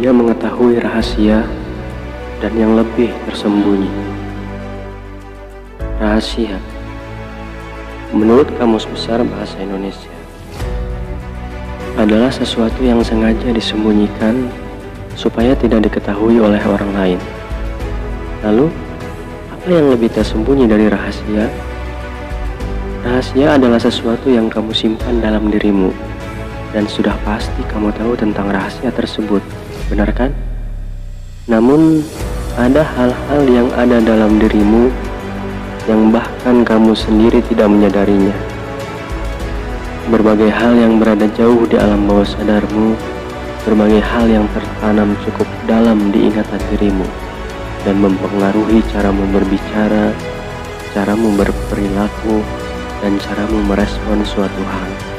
Dia mengetahui rahasia dan yang lebih tersembunyi. Rahasia menurut Kamus Besar Bahasa Indonesia adalah sesuatu yang sengaja disembunyikan supaya tidak diketahui oleh orang lain. Lalu, apa yang lebih tersembunyi dari rahasia? Rahasia adalah sesuatu yang kamu simpan dalam dirimu, dan sudah pasti kamu tahu tentang rahasia tersebut, benar kan? Namun, ada hal-hal yang ada dalam dirimu yang bahkan kamu sendiri tidak menyadarinya. Berbagai hal yang berada jauh di alam bawah sadarmu, berbagai hal yang tertanam cukup dalam di ingatan dirimu dan mempengaruhi caramu berbicara, caramu berperilaku, dan caramu merespon suatu hal.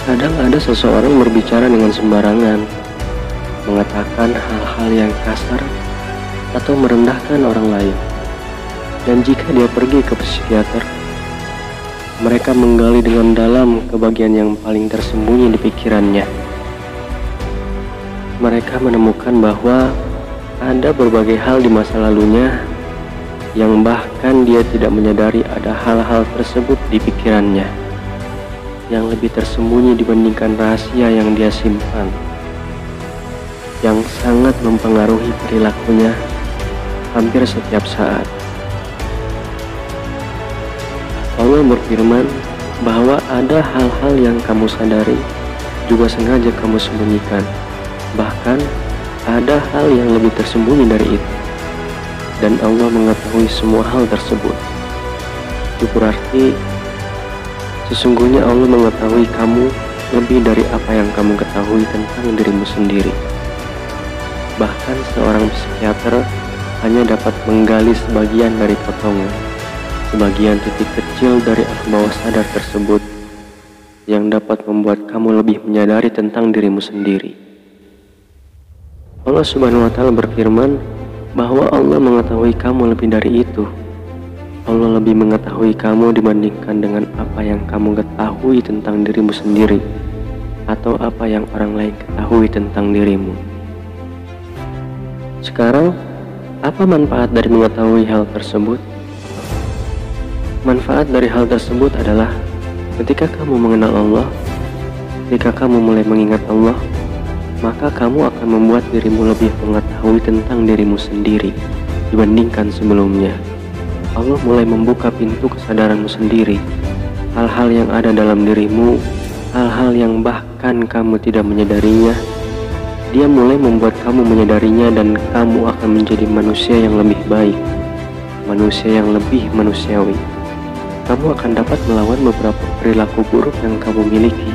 Kadang ada seseorang berbicara dengan sembarangan, mengatakan hal-hal yang kasar atau merendahkan orang lain. Dan jika dia pergi ke psikiater, mereka menggali dengan dalam ke bagian yang paling tersembunyi di pikirannya. Mereka menemukan bahwa ada berbagai hal di masa lalunya yang bahkan dia tidak menyadari ada hal-hal tersebut di pikirannya yang lebih tersembunyi dibandingkan rahasia yang dia simpan yang sangat mempengaruhi perilakunya hampir setiap saat. Allah berfirman bahwa ada hal-hal yang kamu sadari juga sengaja kamu sembunyikan. Bahkan ada hal yang lebih tersembunyi dari itu. Dan Allah mengetahui semua hal tersebut. Itu berarti sesungguhnya Allah mengetahui kamu lebih dari apa yang kamu ketahui tentang dirimu sendiri. Bahkan seorang psikiater hanya dapat menggali sebagian dari potongan, sebagian titik kecil dari alam bawah sadar tersebut yang dapat membuat kamu lebih menyadari tentang dirimu sendiri. Allah Subhanahu wa taala berfirman bahwa Allah mengetahui kamu lebih dari itu. Allah lebih mengetahui kamu dibandingkan dengan apa yang kamu ketahui tentang dirimu sendiri atau apa yang orang lain ketahui tentang dirimu. Sekarang, apa manfaat dari mengetahui hal tersebut? Manfaat dari hal tersebut adalah ketika kamu mengenal Allah, ketika kamu mulai mengingat Allah, maka kamu akan membuat dirimu lebih mengetahui tentang dirimu sendiri dibandingkan sebelumnya. Allah mulai membuka pintu kesadaranmu sendiri. Hal-hal yang ada dalam dirimu, hal-hal yang bahkan kamu tidak menyadarinya, dia mulai membuat kamu menyadarinya dan kamu akan menjadi manusia yang lebih baik, manusia yang lebih manusiawi. Kamu akan dapat melawan beberapa perilaku buruk yang kamu miliki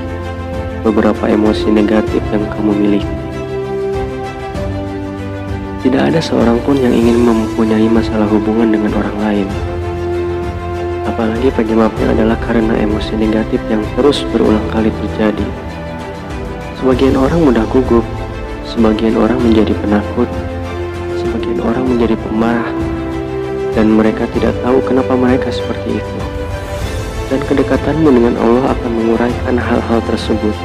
beberapa emosi negatif yang kamu miliki. Tidak ada seorang pun yang ingin mempunyai masalah hubungan dengan orang lain. Apalagi penyebabnya adalah karena emosi negatif yang terus berulang kali terjadi. Sebagian orang mudah gugup, sebagian orang menjadi penakut, sebagian orang menjadi pemarah, dan mereka tidak tahu kenapa mereka seperti itu. Dan kedekatanmu dengan Allah akan menguraikan hal-hal tersebut.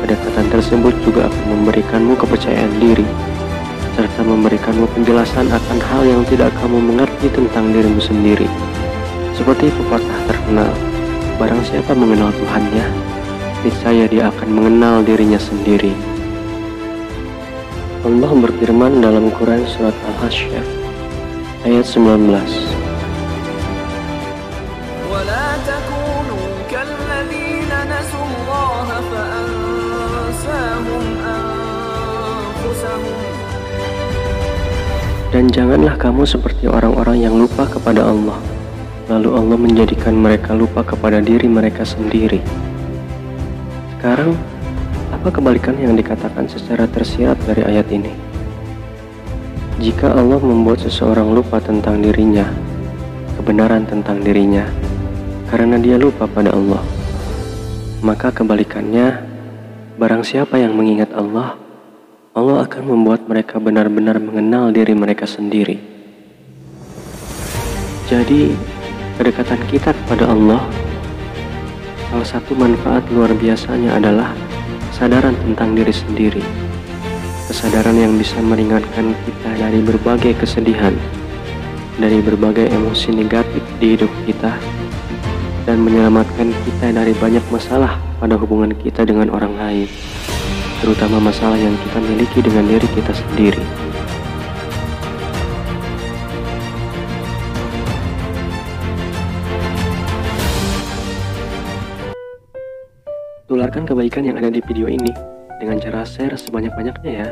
Kedekatan tersebut juga akan memberikanmu kepercayaan diri, serta memberikanmu penjelasan akan hal yang tidak kamu mengerti tentang dirimu sendiri. Seperti pepatah terkenal, barang siapa mengenal Tuhannya, niscaya dia akan mengenal dirinya sendiri. Allah berfirman dalam Quran Surat Al-Hasyr ayat 19 Dan janganlah kamu seperti orang-orang yang lupa kepada Allah, lalu Allah menjadikan mereka lupa kepada diri mereka sendiri. Sekarang, apa kebalikan yang dikatakan secara tersirat dari ayat ini? Jika Allah membuat seseorang lupa tentang dirinya, kebenaran tentang dirinya, karena dia lupa pada Allah, maka kebalikannya, barang siapa yang mengingat Allah, Allah akan membuat mereka benar-benar mengenal diri mereka sendiri. Jadi, kedekatan kita kepada Allah, salah satu manfaat luar biasanya adalah kesadaran tentang diri sendiri. Kesadaran yang bisa meringankan kita dari berbagai kesedihan, dari berbagai emosi negatif di hidup kita, dan menyelamatkan kita dari banyak masalah pada hubungan kita dengan orang lain, terutama masalah yang kita miliki dengan diri kita sendiri. Tularkan kebaikan yang ada di video ini dengan cara share sebanyak-banyaknya ya.